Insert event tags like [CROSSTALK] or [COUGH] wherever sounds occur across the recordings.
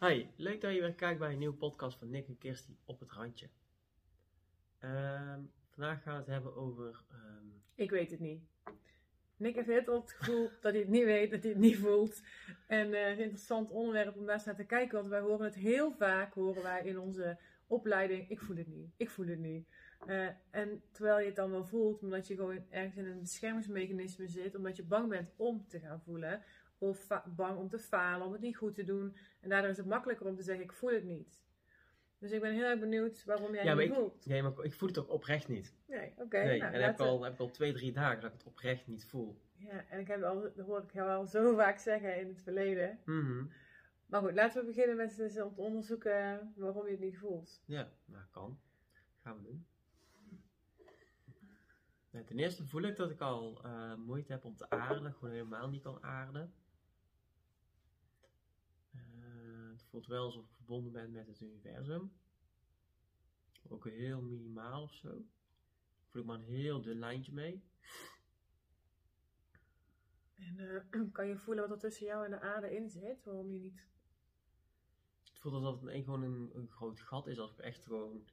Hi, leuk dat je weer kijkt bij een nieuwe podcast van Nick en Kirsty op het randje. Ehm, vandaag gaan we het hebben over. ehm, Ik weet het niet. Nick heeft heel het gevoel [LAUGHS] dat hij het niet weet, dat hij het niet voelt. En het is een interessant onderwerp om daar naar te kijken. Want wij horen het heel vaak, horen wij in onze opleiding, ik voel het niet, ik voel het niet. Eh, en terwijl je het dan wel voelt, omdat je gewoon ergens in een beschermingsmechanisme zit, omdat je bang bent om te gaan voelen. Of bang om te falen, om het niet goed te doen. En daardoor is het makkelijker om te zeggen, ik voel het niet. Dus ik ben heel erg benieuwd waarom jij Ja, het maar niet ik- voelt. nee, maar ik voel het ook oprecht niet. Nee, oké. nee, nou, en heb ik, al, heb ik al twee, drie dagen dat ik het oprecht niet voel. Ja, en ik heb al, dat hoor ik jou al zo [LAUGHS] vaak zeggen in het verleden. Mhm. Maar goed, laten we beginnen met te onderzoeken waarom je het niet voelt. Ja, nou kan. Gaan we doen. Nou, ten eerste voel ik dat ik al eh, moeite heb om te aarden, gewoon helemaal niet kan aarden. Eh, het voelt wel alsof ik verbonden ben met het universum. Ook heel minimaal of zo. Voel ik maar een heel dun lijntje mee. En eh, [CLEARS THROAT] kan je voelen wat er tussen jou en de aarde in zit? Waarom je niet... Het voelt alsof het een, gewoon een, een groot gat is, als ik echt gewoon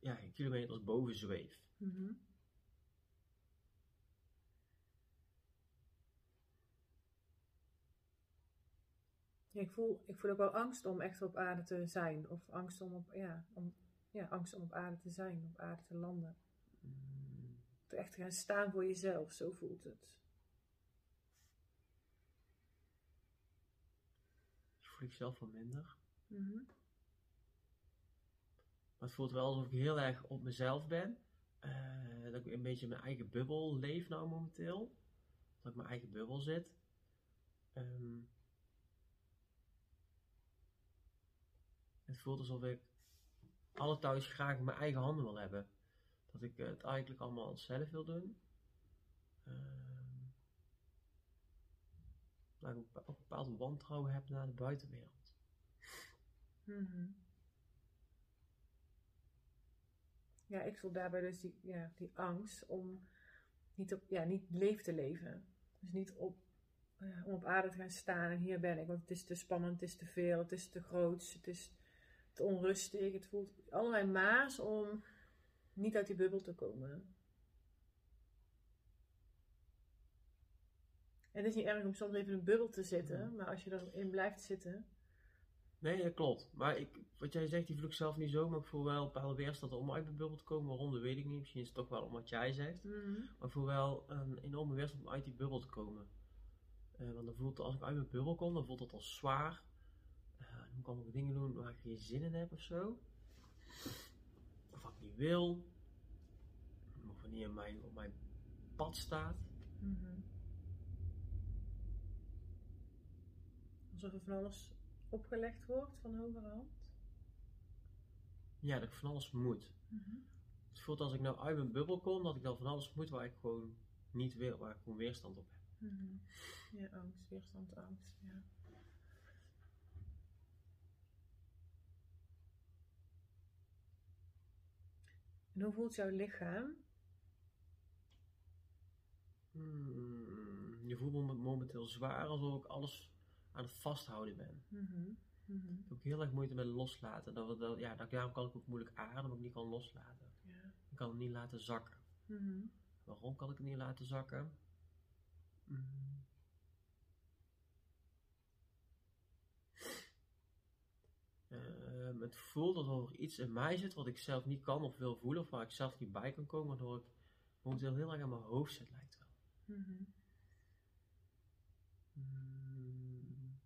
ja, kilometers boven zweef. Mhm. Ik, voel, ik voel ook wel angst om echt op aarde te zijn. Of angst om op, ja, om, ja, angst om op aarde te zijn, op aarde te landen. Mm, Te echt te gaan staan voor jezelf, zo voelt het. dat voel ik zelf wel minder. Mhm. Maar het voelt wel alsof ik heel erg op mezelf ben. Eh, dat ik een beetje in mijn eigen bubbel leef nou momenteel. Dat ik in mijn eigen bubbel zit. Ehm, het voelt alsof ik alle touwtjes graag in mijn eigen handen wil hebben. Dat ik het eigenlijk allemaal zelf wil doen. Ehm, dat ik een bepa- een bepaald wantrouwen heb naar de buitenwereld. Mhm. Ja, ik voel daarbij dus die, ja, die angst om niet, op, ja, niet leef te leven. Dus niet op, om op aarde te gaan staan en hier ben ik. Want het is te spannend, het is te veel, het is te groot, het is te onrustig. Het voelt allerlei maas om niet uit die bubbel te komen. En het is niet erg om soms even in een bubbel te zitten, maar als je erin blijft zitten, Nee, dat klopt. Maar ik, wat jij zegt, die voel ik zelf niet zo. Maar ik voel wel een bepaalde weerstand om uit de bubbel te komen. Waarom, dat weet ik niet. Misschien is het toch wel om wat jij zegt. Maar ik voel wel een enorme weerstand om uit die bubbel te komen. Eh, want dan voelt het, als ik uit mijn bubbel kom, dan voelt het als zwaar. Kan ik dingen doen waar ik geen zin in heb of zo. Of wat ik niet wil. Of wanneer mijn, op mijn pad staat. Mhm. Alsof er van alles opgelegd wordt van hogerhand. Ja, dat ik van alles moet. Het voelt als ik nou uit mijn bubbel kom, dat ik dan van alles moet waar ik gewoon niet wil. Waar ik gewoon weerstand op heb. Mhm. Ja, angst, weerstand, angst. Ja. En hoe voelt jouw lichaam? Hmm, je voelt me momenteel zwaar alsof ik alles aan het vasthouden ben. Mhm. Mhm. Ik heb ook heel erg moeite met loslaten. Dat, dat, ja, dat, daarom kan ik ook moeilijk ademen, ik niet kan loslaten. Ja. Ik kan het niet laten zakken. Mhm. Waarom kan ik het niet laten zakken? Hmm. Het voelt alsof er iets in mij zit wat ik zelf niet kan of wil voelen, of waar ik zelf niet bij kan komen, waardoor ik momenteel heel erg aan mijn hoofd zit, lijkt wel. Mhm. Hmm.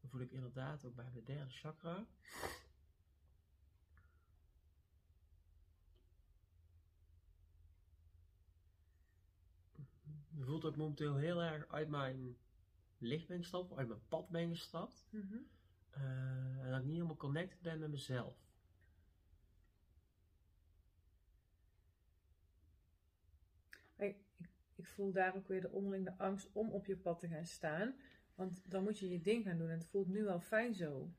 Dan voel ik inderdaad ook bij mijn derde chakra. Je voelt ook momenteel heel erg uit mijn licht ben gestapt, uit mijn pad ben gestapt. Mhm. En dat ik niet helemaal connected ben met mezelf. Ik, ik, ik voel daar ook weer de onderlinge angst om op je pad te gaan staan. Want dan moet je je ding gaan doen. En het voelt nu wel fijn zo.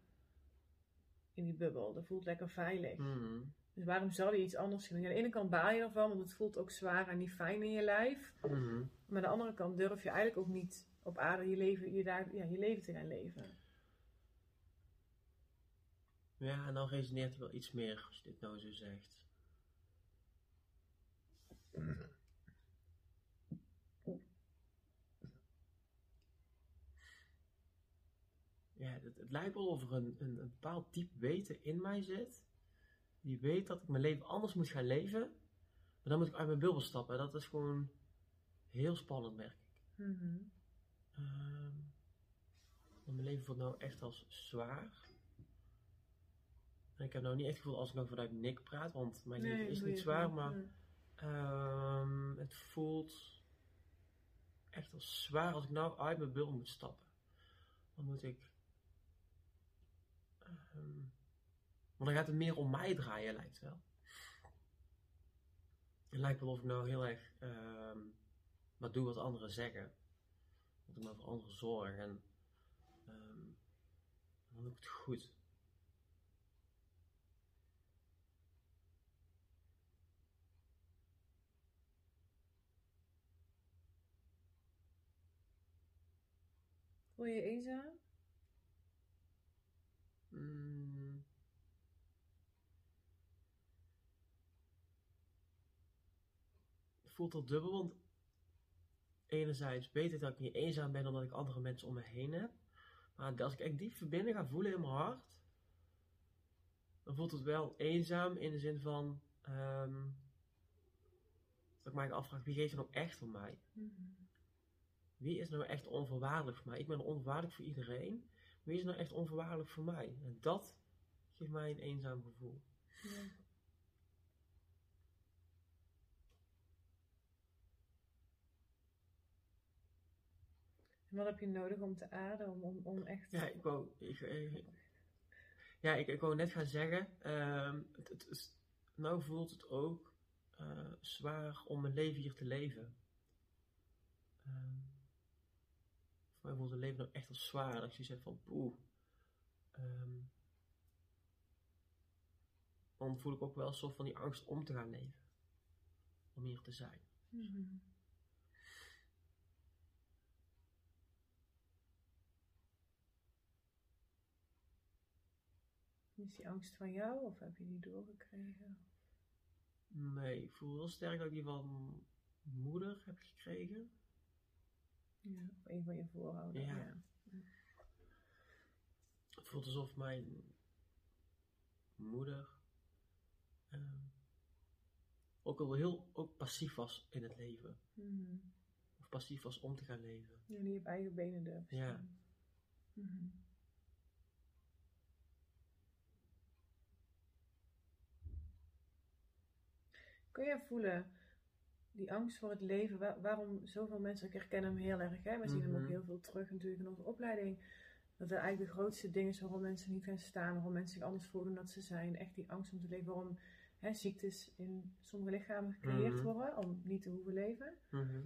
In die bubbel. Dat voelt lekker veilig. Hmm. Dus waarom zou je iets anders gaan doen? Aan de ene kant baal je ervan, want het voelt ook zwaar en niet fijn in je lijf. Mhm. Maar aan de andere kant durf je eigenlijk ook niet op aarde je leven, je daar, ja, je leven te gaan leven. Ja, en dan resoneert het wel iets meer als je dit nou zo zegt. Ja, het, het lijkt wel of er een, een, een bepaald diep weten in mij zit. Die weet dat ik mijn leven anders moet gaan leven. Maar dan moet ik uit mijn bubbel stappen. Dat is gewoon heel spannend, merk ik. Mhm. Ehm, mijn leven voelt nou echt als zwaar. Ik heb nou niet echt het gevoel als ik nou vanuit Nick praat, want mijn Nee, is niet zwaar, maar ehm, het voelt echt als zwaar als ik nou uit mijn bubbel moet stappen. Dan moet ik. ehm, want dan gaat het meer om mij draaien, lijkt wel. Het lijkt wel of ik nou heel erg ehm, wat doe wat anderen zeggen. Dat ik me voor anderen zorg en dan doe ik het goed. Voel je eenzaam? Mm. Het voelt al dubbel, want enerzijds weet ik dat ik niet eenzaam ben omdat ik andere mensen om me heen heb. Maar als ik echt diep verbinding ga voelen in mijn hart, dan voelt het wel eenzaam in de zin van ehm, dat ik mij afvraag, wie geeft er nou echt om mij? Mhm. Wie is nou echt onvoorwaardelijk voor mij? Ik ben onvoorwaardelijk voor iedereen. Wie is nou echt onvoorwaardelijk voor mij? En dat geeft mij een eenzaam gevoel. Ja. En wat heb je nodig om te aarden, om, om, echt... Ja, ik wou, ik, ja, ik, ik wou net gaan zeggen, ehm, het, het is, nou voelt het ook eh, zwaar om mijn leven hier te leven. Ehm, het leven nou echt als zwaar. Dat je zegt van, poeh. ehm, dan voel ik ook wel een soort van die angst om te gaan leven. Om hier te zijn. Mhm. Is die angst van jou of heb je die doorgekregen? Nee, ik voel heel sterk dat ik die van moeder heb gekregen. Ja, een van je voorouders. Ja. Ja. Het voelt alsof mijn moeder ehm, ook al heel ook passief was in het leven. Mhm. Of passief was om te gaan leven. Ja, die op eigen benen durft. Ja. Mhm. Kun je voelen, die angst voor het leven, wa- waarom zoveel mensen, ik herken hem heel erg, hè? we zien hem ook Mhm. heel veel terug natuurlijk in onze opleiding, dat er eigenlijk de grootste dingen is waarom mensen niet gaan staan, waarom mensen zich anders voelen dan dat ze zijn, echt die angst om te leven, waarom hè, ziektes in sommige lichamen gecreëerd Mhm. worden om niet te hoeven leven. Mhm.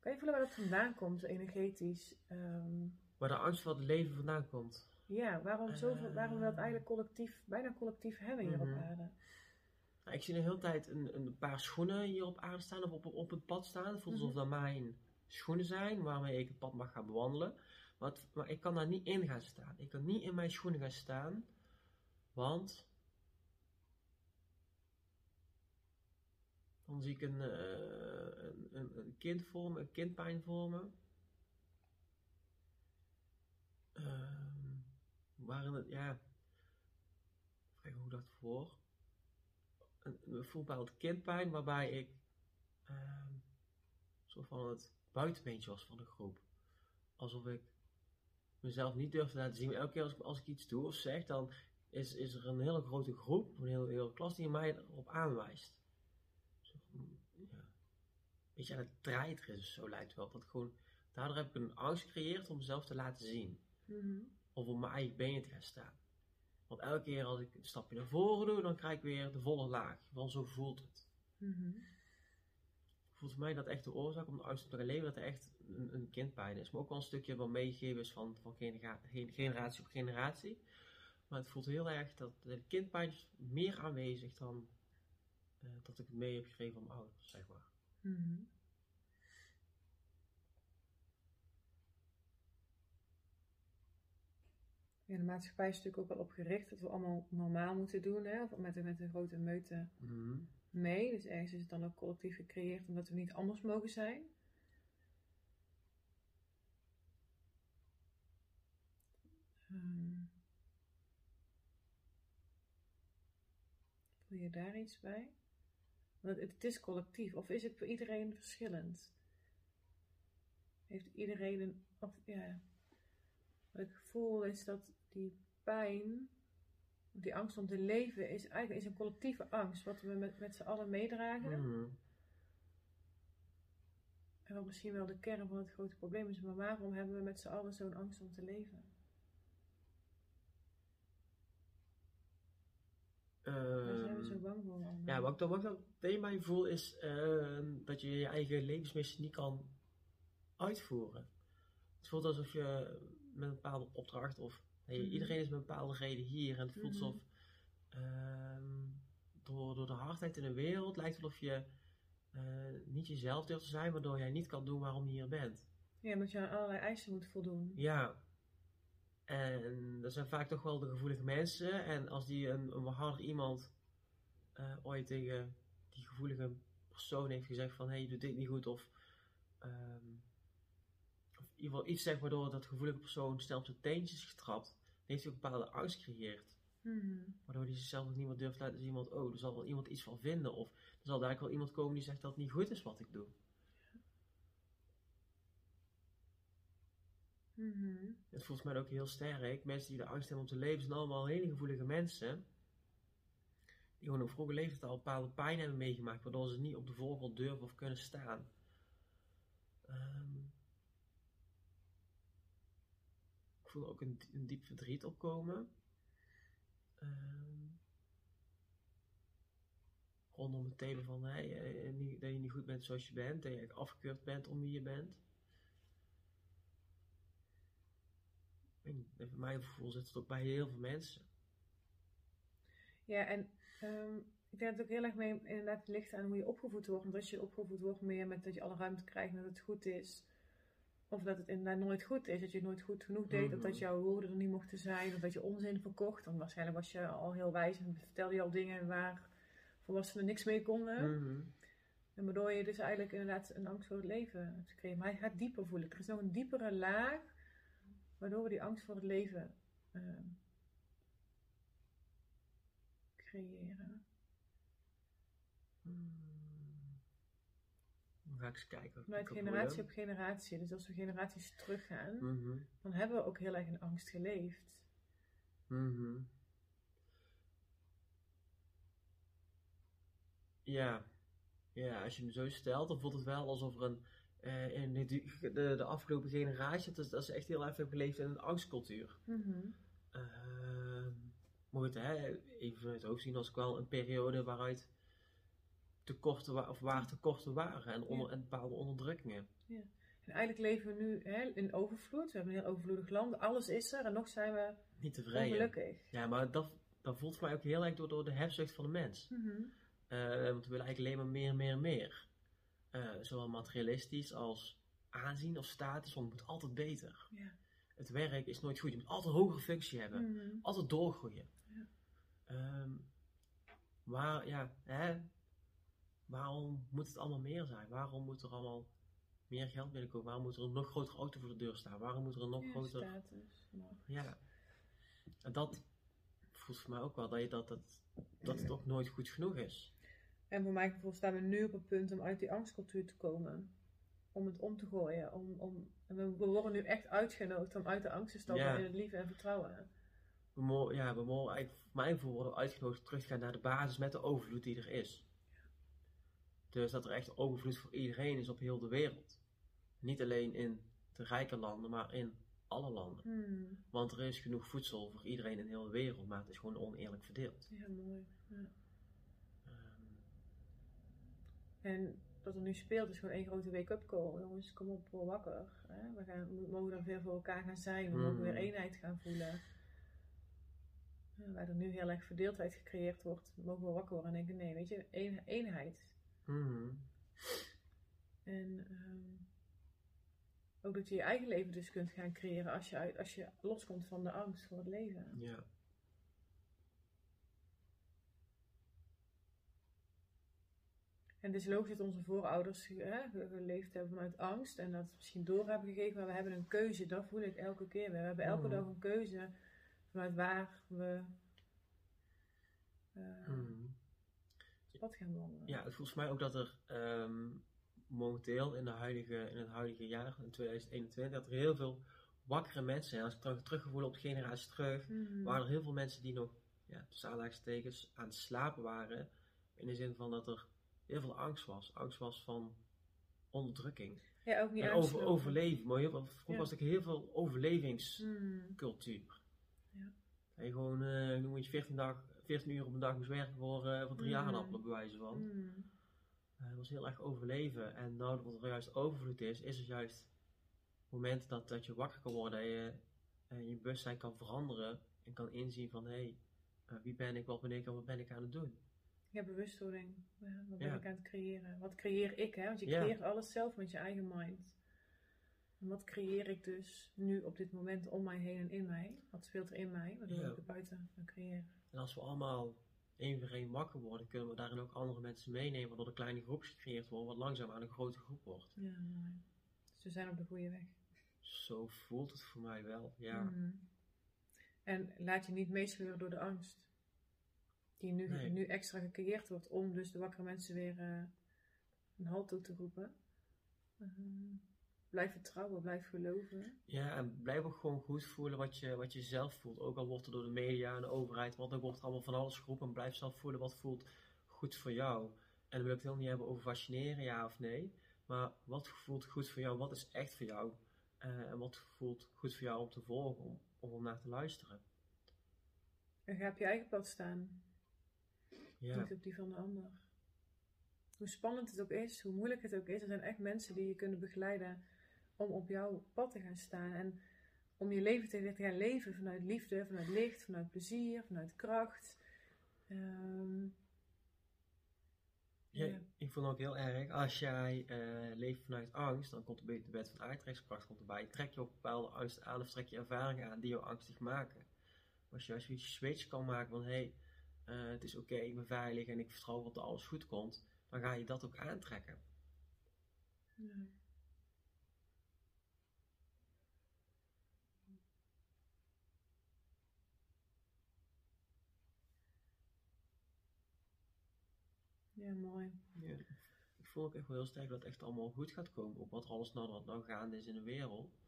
Kan je voelen waar dat vandaan komt, energetisch? Ehm, Waar de angst voor het leven vandaan komt. ja, waarom, zoveel, waarom we dat Eh. eigenlijk collectief, bijna collectief hebben hier op aarde? Nou, ik zie de hele tijd een, een paar schoenen hier op aarde staan of op, op het pad staan. Het voelt alsof Mhm. dat mijn schoenen zijn waarmee ik het pad mag gaan bewandelen. Maar, ik kan daar niet in gaan staan. Ik kan niet in mijn schoenen gaan staan. Want dan zie ik een, eh, een, een, een kind voor me, een kindpijn voor me. Waarin het, ja, kijk hoe dat voor een, voelbaar kindpijn waarbij ik ehm soort van het buitenbeentje was van de groep. Alsof ik mezelf niet durf te laten zien. Elke keer als ik, als ik iets doe of zeg, dan is, is er een hele grote groep, een hele, hele klas die mij erop aanwijst. Zo van, ja, een beetje aan het treiteren is, zo lijkt het wel. Dat gewoon, daardoor heb ik een angst gecreëerd om mezelf te laten zien. Mhm. Of op mijn eigen benen te gaan staan. Want elke keer als ik een stapje naar voren doe, dan krijg ik weer de volle laag. Want zo voelt het. Mhm. Voelt voor mij dat echt de oorzaak om de angst te leven, dat er echt een, een kindpijn is. Maar ook wel een stukje wat meegegeven is van, van genera- gen- generatie op generatie. Maar het voelt heel erg dat de kindpijn is meer aanwezig dan eh, dat ik het mee heb gegeven van mijn ouders, zeg maar. Mhm. Ja, de maatschappij is natuurlijk ook wel op gericht dat we allemaal normaal moeten doen, hè? Of met, met een grote meute Mhm. mee. Dus ergens is het dan ook collectief gecreëerd omdat we niet anders mogen zijn. Ehm, voel je daar iets bij? Want het, het is collectief, of is het voor iedereen verschillend? Heeft iedereen een. Of, ja, wat ik voel is dat die pijn, die angst om te leven, is eigenlijk is een collectieve angst, wat we met, met z'n allen meedragen. Mhm. En wat misschien wel de kern van het grote probleem is, maar waarom hebben we met z'n allen zo'n angst om te leven? Waar zijn we zo Ehm, bang voor? Ja, wat ik dan, wat ik je voel is ehm, dat je je eigen levensmissie niet kan uitvoeren. Het voelt alsof je met een bepaalde opdracht of nee, Mhm. iedereen is met een bepaalde reden hier en het voelt Mhm. alsof ehm, door, door de hardheid in de wereld lijkt het alsof je eh, niet jezelf durft te zijn, waardoor jij niet kan doen waarom je hier bent. Ja, omdat je aan allerlei eisen moet voldoen. Ja. En dat zijn vaak toch wel de gevoelige mensen. En als die een, een harder iemand eh, ooit tegen die gevoelige persoon heeft gezegd van hé, hey, je doet dit niet goed of, ehm, of in ieder geval iets zegt waardoor dat gevoelige persoon snel op zijn teentjes is getrapt, dan heeft hij ook een bepaalde angst gecreëerd. Mhm. Waardoor hij zichzelf ook niet meer durft te laten zien, iemand, oh, er zal wel iemand iets van vinden. Of er zal daar wel iemand komen die zegt dat het niet goed is wat ik doe. Mhm. Het voelt mij ook heel sterk. Mensen die de angst hebben om te leven zijn allemaal hele gevoelige mensen. Die gewoon op vroege leeftijd al bepaalde pijn hebben meegemaakt, waardoor ze niet op de voorgrond durven of kunnen staan. Ehm, ik voel ook een, een diep verdriet opkomen. Ehm, rondom het thema van hey, eh, niet- dat je niet goed bent zoals je bent, dat je afgekeurd bent om wie je bent. En voor mijn gevoel zit het ook bij heel veel mensen. Ja, en ehm, ik denk dat het ook heel erg mee inderdaad ligt aan hoe je opgevoed wordt. Want als je opgevoed wordt meer met dat je alle ruimte krijgt en dat het goed is. Of dat het inderdaad nooit goed is, dat je het nooit goed genoeg deed, of Mhm. dat jouw woorden er niet mochten zijn, of dat je onzin verkocht. Dan waarschijnlijk was je al heel wijs en vertelde je al dingen waar volwassenen niks mee konden. Mhm. En waardoor je dus eigenlijk inderdaad een angst voor het leven hebt gekregen. Maar hij gaat dieper voelen. Er is nog een diepere laag, waardoor we die angst voor het leven ehm, creëren. Hmm. Dan ga ik eens kijken. kan generatie op generatie. Dus als we generaties teruggaan, Mhm. dan hebben we ook heel erg in angst geleefd. Mhm. Ja. ja, als je hem zo stelt, dan voelt het wel alsof er een. eh, in de, de, de afgelopen generatie, dat, is- dat is echt heel erg hebben geleefd in een angstcultuur. Mhm. Ehm maar goed, hè, even vanuit het hoofd zien als wel een periode waaruit tekorten, of waar tekorten waren en, onder, Ja. en bepaalde onderdrukkingen. En eigenlijk leven we nu hè, in overvloed. We hebben een heel overvloedig land. Alles is er en nog zijn we Niet tevreden. ongelukkig. Ja, maar dat, dat voelt voor mij ook heel erg door, door de hebzucht van de mens. Mhm. Eh, want we willen eigenlijk alleen maar meer, meer, meer. Eh, zowel materialistisch als aanzien of status, want het moet altijd beter. Ja. Het werk is nooit goed. Je moet altijd een hogere functie hebben. Mhm. Altijd doorgroeien. Ja. Ehm, waar, ja, hè? Waarom moet het allemaal meer zijn? Waarom moet er allemaal meer geld binnenkomen? Waarom moet er een nog grotere auto voor de deur staan? Waarom moet er een nog Ja, groter... status. Ja. En dat voelt voor mij ook wel dat, je dat, dat, dat het ook nooit goed genoeg is. En voor mijn gevoel staan we nu op het punt om uit die angstcultuur te komen. Om het om te gooien. Om, om, en we, we worden nu echt uitgenodigd om uit de angst te stappen Ja. in het liefde en vertrouwen. We mogen, ja, we mogen eigenlijk, voor mijn gevoel worden we uitgenodigd terug te gaan naar de basis met de overvloed die er is. Dus dat er echt overvloed voor iedereen is op heel de wereld. Niet alleen in de rijke landen, maar in alle landen. Hmm. Want er is genoeg voedsel voor iedereen in heel de wereld, maar het is gewoon oneerlijk verdeeld. Ja, mooi. Ja. Ehm, En wat er nu speelt is gewoon één grote wake-up call. Jongens, kom op, wakker. Hè? We, gaan, we mogen er weer voor elkaar gaan zijn. We mogen weer eenheid gaan voelen. Ja, waar er nu heel erg verdeeldheid gecreëerd wordt, mogen we wakker worden en denken, nee, weet je, een, eenheid. Mhm. En ehm, ook dat je je eigen leven dus kunt gaan creëren als je, uit, als je loskomt van de angst voor het leven. Ja. En het is logisch dat onze voorouders hè, geleefd hebben vanuit angst en dat misschien door hebben gegeven, maar we hebben een keuze, dat voel ik elke keer weer. We hebben elke Mhm. dag een keuze vanuit waar we eh Mhm. Pad gaan wandelen. Ja, het volgens mij ook dat er ehm, momenteel in, de huidige, in het huidige jaar, in 2021, dat er heel veel wakkere mensen zijn. Als ik terug, teruggevoel op de generatie terug, Mhm. waren er heel veel mensen die nog, ja, tussen aanhalingstekens, aan het slapen waren. In de zin van dat er heel veel angst was. Angst was van onderdrukking. Ja, ook niet En over, overleven. Maar heel veel, vroeger Ja. was er heel veel overlevingscultuur. Mhm. Ja. En je gewoon, eh, noem het 14, dag, 14 uur op een dag moest werken voor, eh voor drie Mhm. aardappelen, bij wijze van. Mhm. Eh, het was heel erg overleven. En nou dat er juist overvloed is, is het juist het moment dat, dat je wakker kan worden en je, en je bewustzijn kan veranderen en kan inzien van hé, hey, eh, wie ben ik, wat ben ik en wat ben ik aan het doen. Ja, bewustwording. Wat ben Ja. ik aan het creëren? Wat creëer ik? Hè? Want je Ja. creëert alles zelf met je eigen mind. En wat creëer ik dus nu op dit moment om mij heen en in mij? Wat speelt er in mij? Waardoor Ja. ik er buiten kan creëren? En als we allemaal één voor één wakker worden, kunnen we daarin ook andere mensen meenemen, waardoor er kleine groepjes gecreëerd worden, wat langzaam aan een grote groep wordt. Ja, mooi. Dus we zijn op de goede weg. Zo voelt het voor mij wel, ja. Mhm. En laat je niet meesleuren door de angst. Die nu, Nee. nu extra gecreëerd wordt om dus de wakkere mensen weer eh, een halt toe te roepen. Mhm. Blijf vertrouwen, blijf geloven. Ja, en blijf ook gewoon goed voelen wat je, wat je zelf voelt. Ook al wordt er door de media en de overheid, want er wordt allemaal van alles geroepen. En blijf zelf voelen wat voelt goed voor jou. En dan wil ik het helemaal niet hebben over fascineren, ja of nee. Maar wat voelt goed voor jou? Wat is echt voor jou? Eh, en wat voelt goed voor jou om te volgen, om, om naar te luisteren? En ga op je eigen pad staan. Ja, Niet op die van de ander. Hoe spannend het ook is, hoe moeilijk het ook is, er zijn echt mensen die je kunnen begeleiden om op jouw pad te gaan staan. En om je leven te, gaan leven vanuit liefde, vanuit licht, vanuit plezier, vanuit kracht. Ehm, ja, ja. ik vond ook heel erg, als jij eh, leeft vanuit angst, dan komt de wet van aantrekkingskracht komt erbij. Trek je ook bepaalde angst aan of trek je ervaringen aan die jou angstig maken. Maar als je juist zoiets switch kan maken van hé, hey, eh, het is oké, ik ben veilig en ik vertrouw dat alles goed komt, dan ga je dat ook aantrekken. ja. Ja, mooi. Ja. Ik voel ook echt wel heel sterk dat het echt allemaal goed gaat komen op wat er alles nou, wat nou gaande is in de wereld.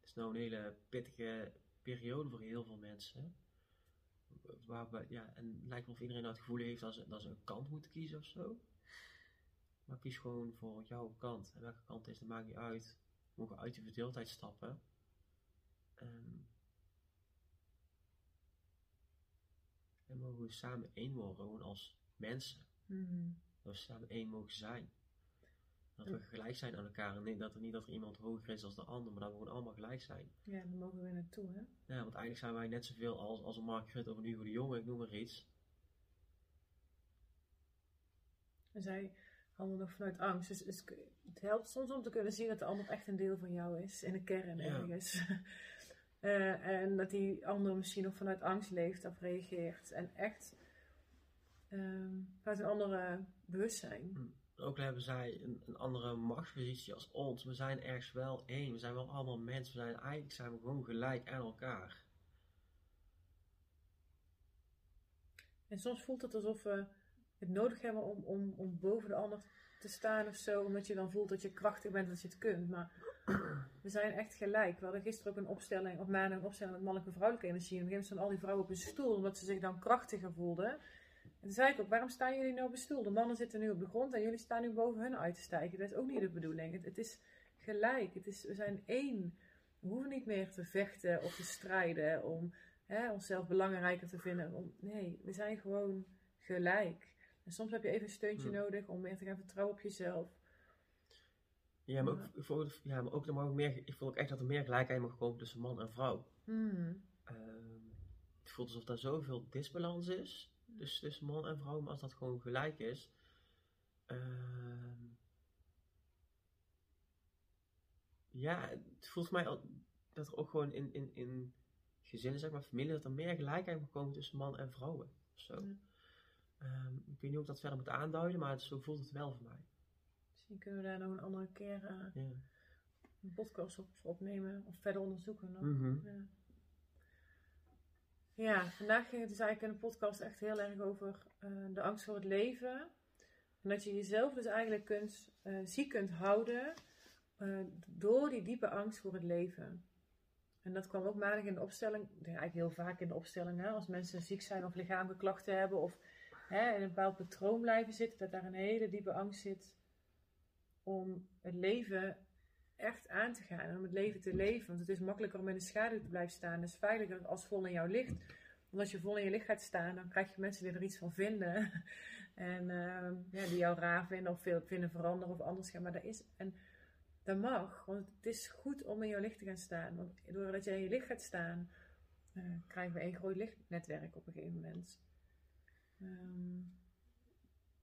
Het is nou een hele pittige periode voor heel veel mensen. Waarbij, ja, en het lijkt wel of iedereen nou het gevoel heeft dat ze, dat ze een kant moeten kiezen of zo. Maar kies gewoon voor jouw kant. En welke kant is, dat maakt niet uit. We mogen uit die verdeeldheid stappen. Ehm, en mogen we samen één worden, gewoon als mensen. Mhm. Dat we samen één mogen zijn. Dat we gelijk zijn aan elkaar. En nee, dat er niet dat er iemand hoger is dan de ander, maar dat we gewoon allemaal gelijk zijn. Ja, daar mogen we naartoe, hè? Ja, want eigenlijk zijn wij net zoveel als, als een Mark Rutte of een Hugo de Jonge, ik noem maar iets. En zij handelen nog vanuit angst. Dus het, het helpt soms om te kunnen zien dat de ander echt een deel van jou is. In de kern Ja. ergens. [LAUGHS] Eh, en dat die ander misschien nog vanuit angst leeft of reageert. En echt ehm vanuit een andere bewustzijn. Ook al hebben zij een, een andere machtspositie als ons, we zijn ergens wel één. We zijn wel allemaal mensen. We zijn, eigenlijk zijn we gewoon gelijk aan elkaar. En soms voelt het alsof we het nodig hebben om, om, om boven de ander te staan of zo. Omdat je dan voelt dat je krachtig bent en dat je het kunt. Maar we zijn echt gelijk. We hadden gisteren ook een opstelling, of maandag een opstelling met mannelijke en vrouwelijke energie. En op een gegeven moment stonden al die vrouwen op een stoel, omdat ze zich dan krachtiger voelden. En toen zei ik ook, waarom staan jullie nou op een stoel? De mannen zitten nu op de grond en jullie staan nu boven hun uit te stijgen. Dat is ook niet de bedoeling. Het, het is gelijk. Het is, we zijn één. We hoeven niet meer te vechten of te strijden om hè, onszelf belangrijker te vinden. Om, nee, we zijn gewoon gelijk. En soms heb je even een steuntje Hmm. nodig om meer te gaan vertrouwen op jezelf. Ja, maar ook, ik voel, ja, maar ook, er mag meer, ik voel ook echt dat er meer gelijkheid mag komen tussen man en vrouw. Hmm. Ehm, het voelt alsof daar zoveel disbalans is dus tussen man en vrouw, maar als dat gewoon gelijk is, ehm, ja, het voelt mij al, dat er ook gewoon in, in, in gezinnen, zeg maar, familie, dat er meer gelijkheid moet komen tussen man en vrouwen. Of zo. Ja. Ehm, ik weet niet ik dat verder moet aanduiden, maar het, zo voelt het wel voor mij. Misschien kunnen we daar nog een andere keer eh, Ja. een podcast op opnemen of verder onderzoeken. Nog. Mhm. Ja. Ja, vandaag ging het dus eigenlijk in de podcast echt heel erg over eh, de angst voor het leven. En dat je jezelf dus eigenlijk kunt, eh, ziek kunt houden eh, door die diepe angst voor het leven. En dat kwam ook maandag in de opstelling, eigenlijk heel vaak in de opstelling, hè, als mensen ziek zijn of lichamelijke klachten hebben of hè, in een bepaald patroon blijven zitten, dat daar een hele diepe angst zit om het leven echt aan te gaan en om het leven te leven. Want het is makkelijker om in de schaduw te blijven staan. Het is veiliger als vol in jouw licht. Want als je vol in je licht gaat staan, dan krijg je mensen die er iets van vinden. [LAUGHS] En ehm, ja, die jou raar vinden of veel vinden veranderen of anders gaan. Maar dat is, en dat mag, want het is goed om in jouw licht te gaan staan. Want doordat jij in je licht gaat staan, eh, krijgen we een groot lichtnetwerk op een gegeven moment. Ehm,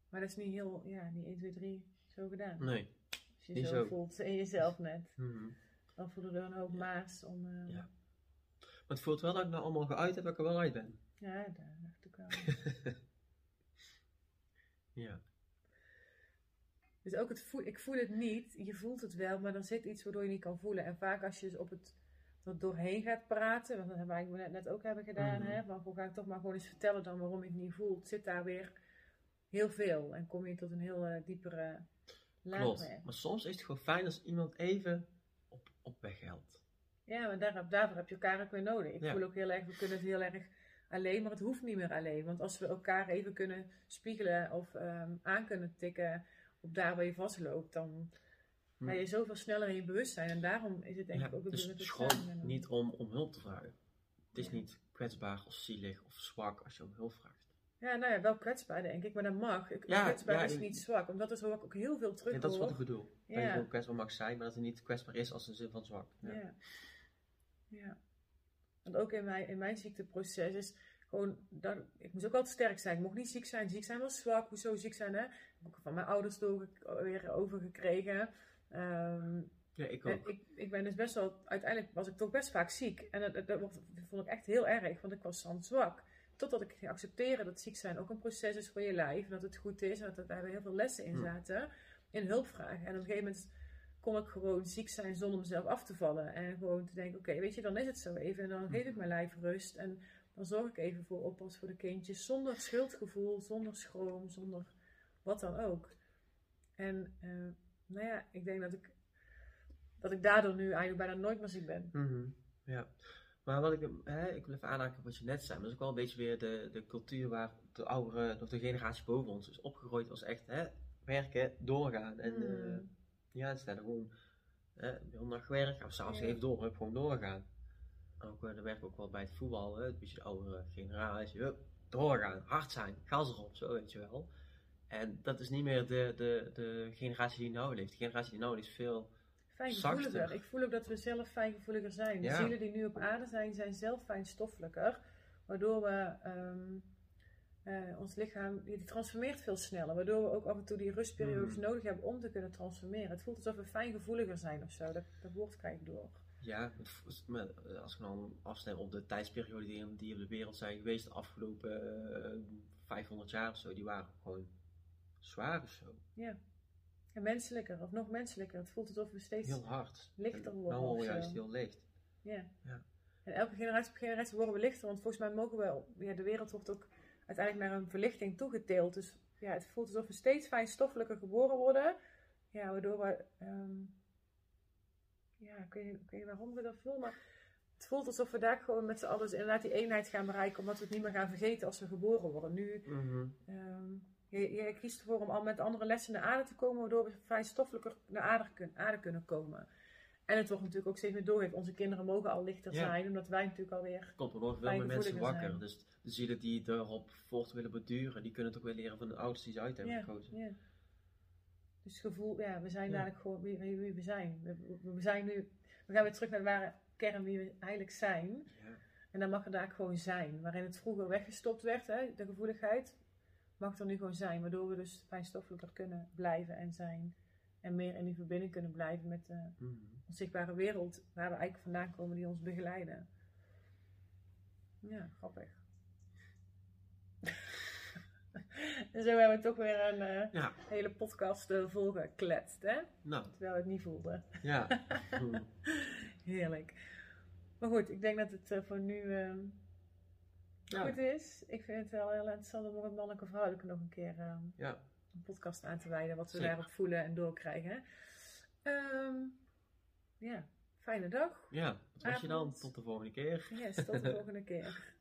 maar dat is niet heel, ja, niet 1, 2, 3 zo gedaan. Nee. Je niet zo, voelt in jezelf net, Mhm. dan voelen er een hoop maas om. eh, Ja. ja. Maar het voelt wel dat ik nou allemaal geuit heb dat ik er wel uit ben. daar dacht ik wel. [LAUGHS] Ja. dus ook het voel, ik voel het niet, je voelt het wel, maar dan zit iets waardoor je niet kan voelen. En vaak als je dus op het er doorheen gaat praten, want dat hebben wij net, net ook hebben gedaan, Mhm. hè, maar hoe ga ik toch maar gewoon eens vertellen dan waarom ik het niet voel, zit daar weer heel veel. En kom je tot een heel eh, diepere Klopt. Maar soms is het gewoon fijn als iemand even op, op weg helpt. Ja, maar daar, daarvoor heb je elkaar ook weer nodig. Ik Ja. voel ook heel erg, we kunnen het heel erg alleen, maar het hoeft niet meer alleen. Want als we elkaar even kunnen spiegelen of ehm, aan kunnen tikken op daar waar je vastloopt, dan Hm. ga je zoveel sneller in je bewustzijn. En daarom is het denk Ja, ik ook dus een het is gewoon niet om, om hulp te vragen. Het is Ja. niet kwetsbaar of zielig of zwak als je om hulp vraagt. Ja, nou ja, wel kwetsbaar denk ik, maar dat mag. Ik, Ja, kwetsbaar ja, is niet zwak, omdat dat is ook heel veel terug Ja, dat is wat ik bedoel. Dat je gewoon kwetsbaar mag zijn, maar dat het niet kwetsbaar is als een zin van zwak. Ja. Ja. Want ook in mijn, in mijn ziekteproces is gewoon, dat, ik moest ook altijd sterk zijn. Ik mocht niet ziek zijn. Ziek zijn was zwak. Hoezo ziek zijn, hè? heb ik ook van mijn ouders door, weer overgekregen. Ehm, Ja, ik ook. ik, ik ben dus best wel, uiteindelijk was ik toch best vaak ziek. En dat, dat, dat vond ik echt heel erg, want ik was dan zwak. Totdat ik ging accepteren dat ziek zijn ook een proces is voor je lijf. En dat het goed is. En dat daar heel veel lessen in zaten. In hulpvragen. En op een gegeven moment kon ik gewoon ziek zijn zonder mezelf af te vallen. En gewoon te denken, oké, weet je, dan is het zo even. En dan geef ik mijn lijf rust. En dan zorg ik even voor oppas voor de kindjes. Zonder schuldgevoel, zonder schroom, zonder wat dan ook. En eh, nou ja, ik denk dat ik, dat ik daardoor nu eigenlijk bijna nooit meer ziek ben. Mhm, Ja. Maar wat ik, hè, ik wil even aanhaken op wat je net zei, maar dat is ook wel een beetje weer de, de cultuur waar de oudere, of de generatie boven ons is opgegroeid, was echt hè, werken, doorgaan. En eh, Hmm. ja, het is dan gewoon hè, heel nacht gewerkt, of s'avonds Ja. even door, gewoon doorgaan. Ook, eh, dat werkt ook wel bij het voetbal, hè, een beetje de oudere generatie, hup, doorgaan, hard zijn, gas erop, zo weet je wel. En dat is niet meer de, de, de generatie die nou leeft. De generatie die nou leeft is veel Fijngevoeliger. Zachter. Ik voel ook dat we zelf fijngevoeliger zijn. De Ja. zielen die nu op aarde zijn, zijn zelf fijnstoffelijker. Waardoor we ehm, eh, ons lichaam, die transformeert veel sneller. Waardoor we ook af en toe die rustperiodes Mhm. nodig hebben om te kunnen transformeren. Het voelt alsof we fijngevoeliger zijn of zo. Dat, dat woord krijg ik door. Ja, eh, als ik dan afstem op de tijdsperiode die, die op de wereld zijn geweest de afgelopen eh, 500 jaar of zo, die waren gewoon zwaar of zo. En menselijker, of nog menselijker. Het voelt alsof we steeds Heel hard. lichter En worden Nou juist heel licht. Ja. Ja. En elke generatie op generatie worden we lichter, want volgens mij mogen we, ja, de wereld wordt ook uiteindelijk naar een verlichting toegeteeld. Dus ja, het voelt alsof we steeds fijnstoffelijker geboren worden. Ja, waardoor we, ehm, ja, ik weet, niet- ik weet niet waarom we dat voelen, maar het voelt alsof we daar gewoon met z'n allen inderdaad die eenheid gaan bereiken, omdat we het niet meer gaan vergeten als we geboren worden. Nu, ehm, je, je kiest ervoor om al met andere lessen naar aarde te komen, waardoor we fijnstoffelijker naar aarde, kun- aarde kunnen komen. En het wordt natuurlijk ook steeds meer doorgegeven. Onze kinderen mogen al lichter Ja. zijn, omdat wij natuurlijk alweer... Komt er nog veel meer mensen wakker. Dus de zielen die erop voort willen beduren, die kunnen toch weer leren van de ouders die ze uit hebben Ja, gekozen. ja. Dus het gevoel, ja, we zijn dadelijk gewoon wie, wie, wie we zijn. We, zijn nu, we gaan weer terug naar de ware kern wie we eigenlijk zijn. Ja. En dan mag het daar gewoon zijn. Waarin het vroeger weggestopt werd, hè, de gevoeligheid, mag er nu gewoon zijn. Waardoor we dus fijnstoffelijker kunnen blijven en zijn. En meer in die verbinding kunnen blijven met, eh, Mhm. onzichtbare wereld waar we eigenlijk vandaan komen die ons begeleiden. Ja, grappig. [LAUGHS] en zo hebben we toch weer een eh, Ja, hele podcast uh, volgekletst, hè? nou, Terwijl we het niet voelden. ja. [LAUGHS] Heerlijk. Maar goed, ik denk dat het eh, voor nu eh, Ja. goed is. Ik vind het wel heel interessant om een mannelijke vrouwelijke nog een keer eh, ja. een podcast aan te wijden. Wat we Zeker. daarop voelen en doorkrijgen. Ehm, ja, fijne dag. Ja, dat was je dan. Tot de volgende keer. Yes, tot de [LAUGHS] volgende keer.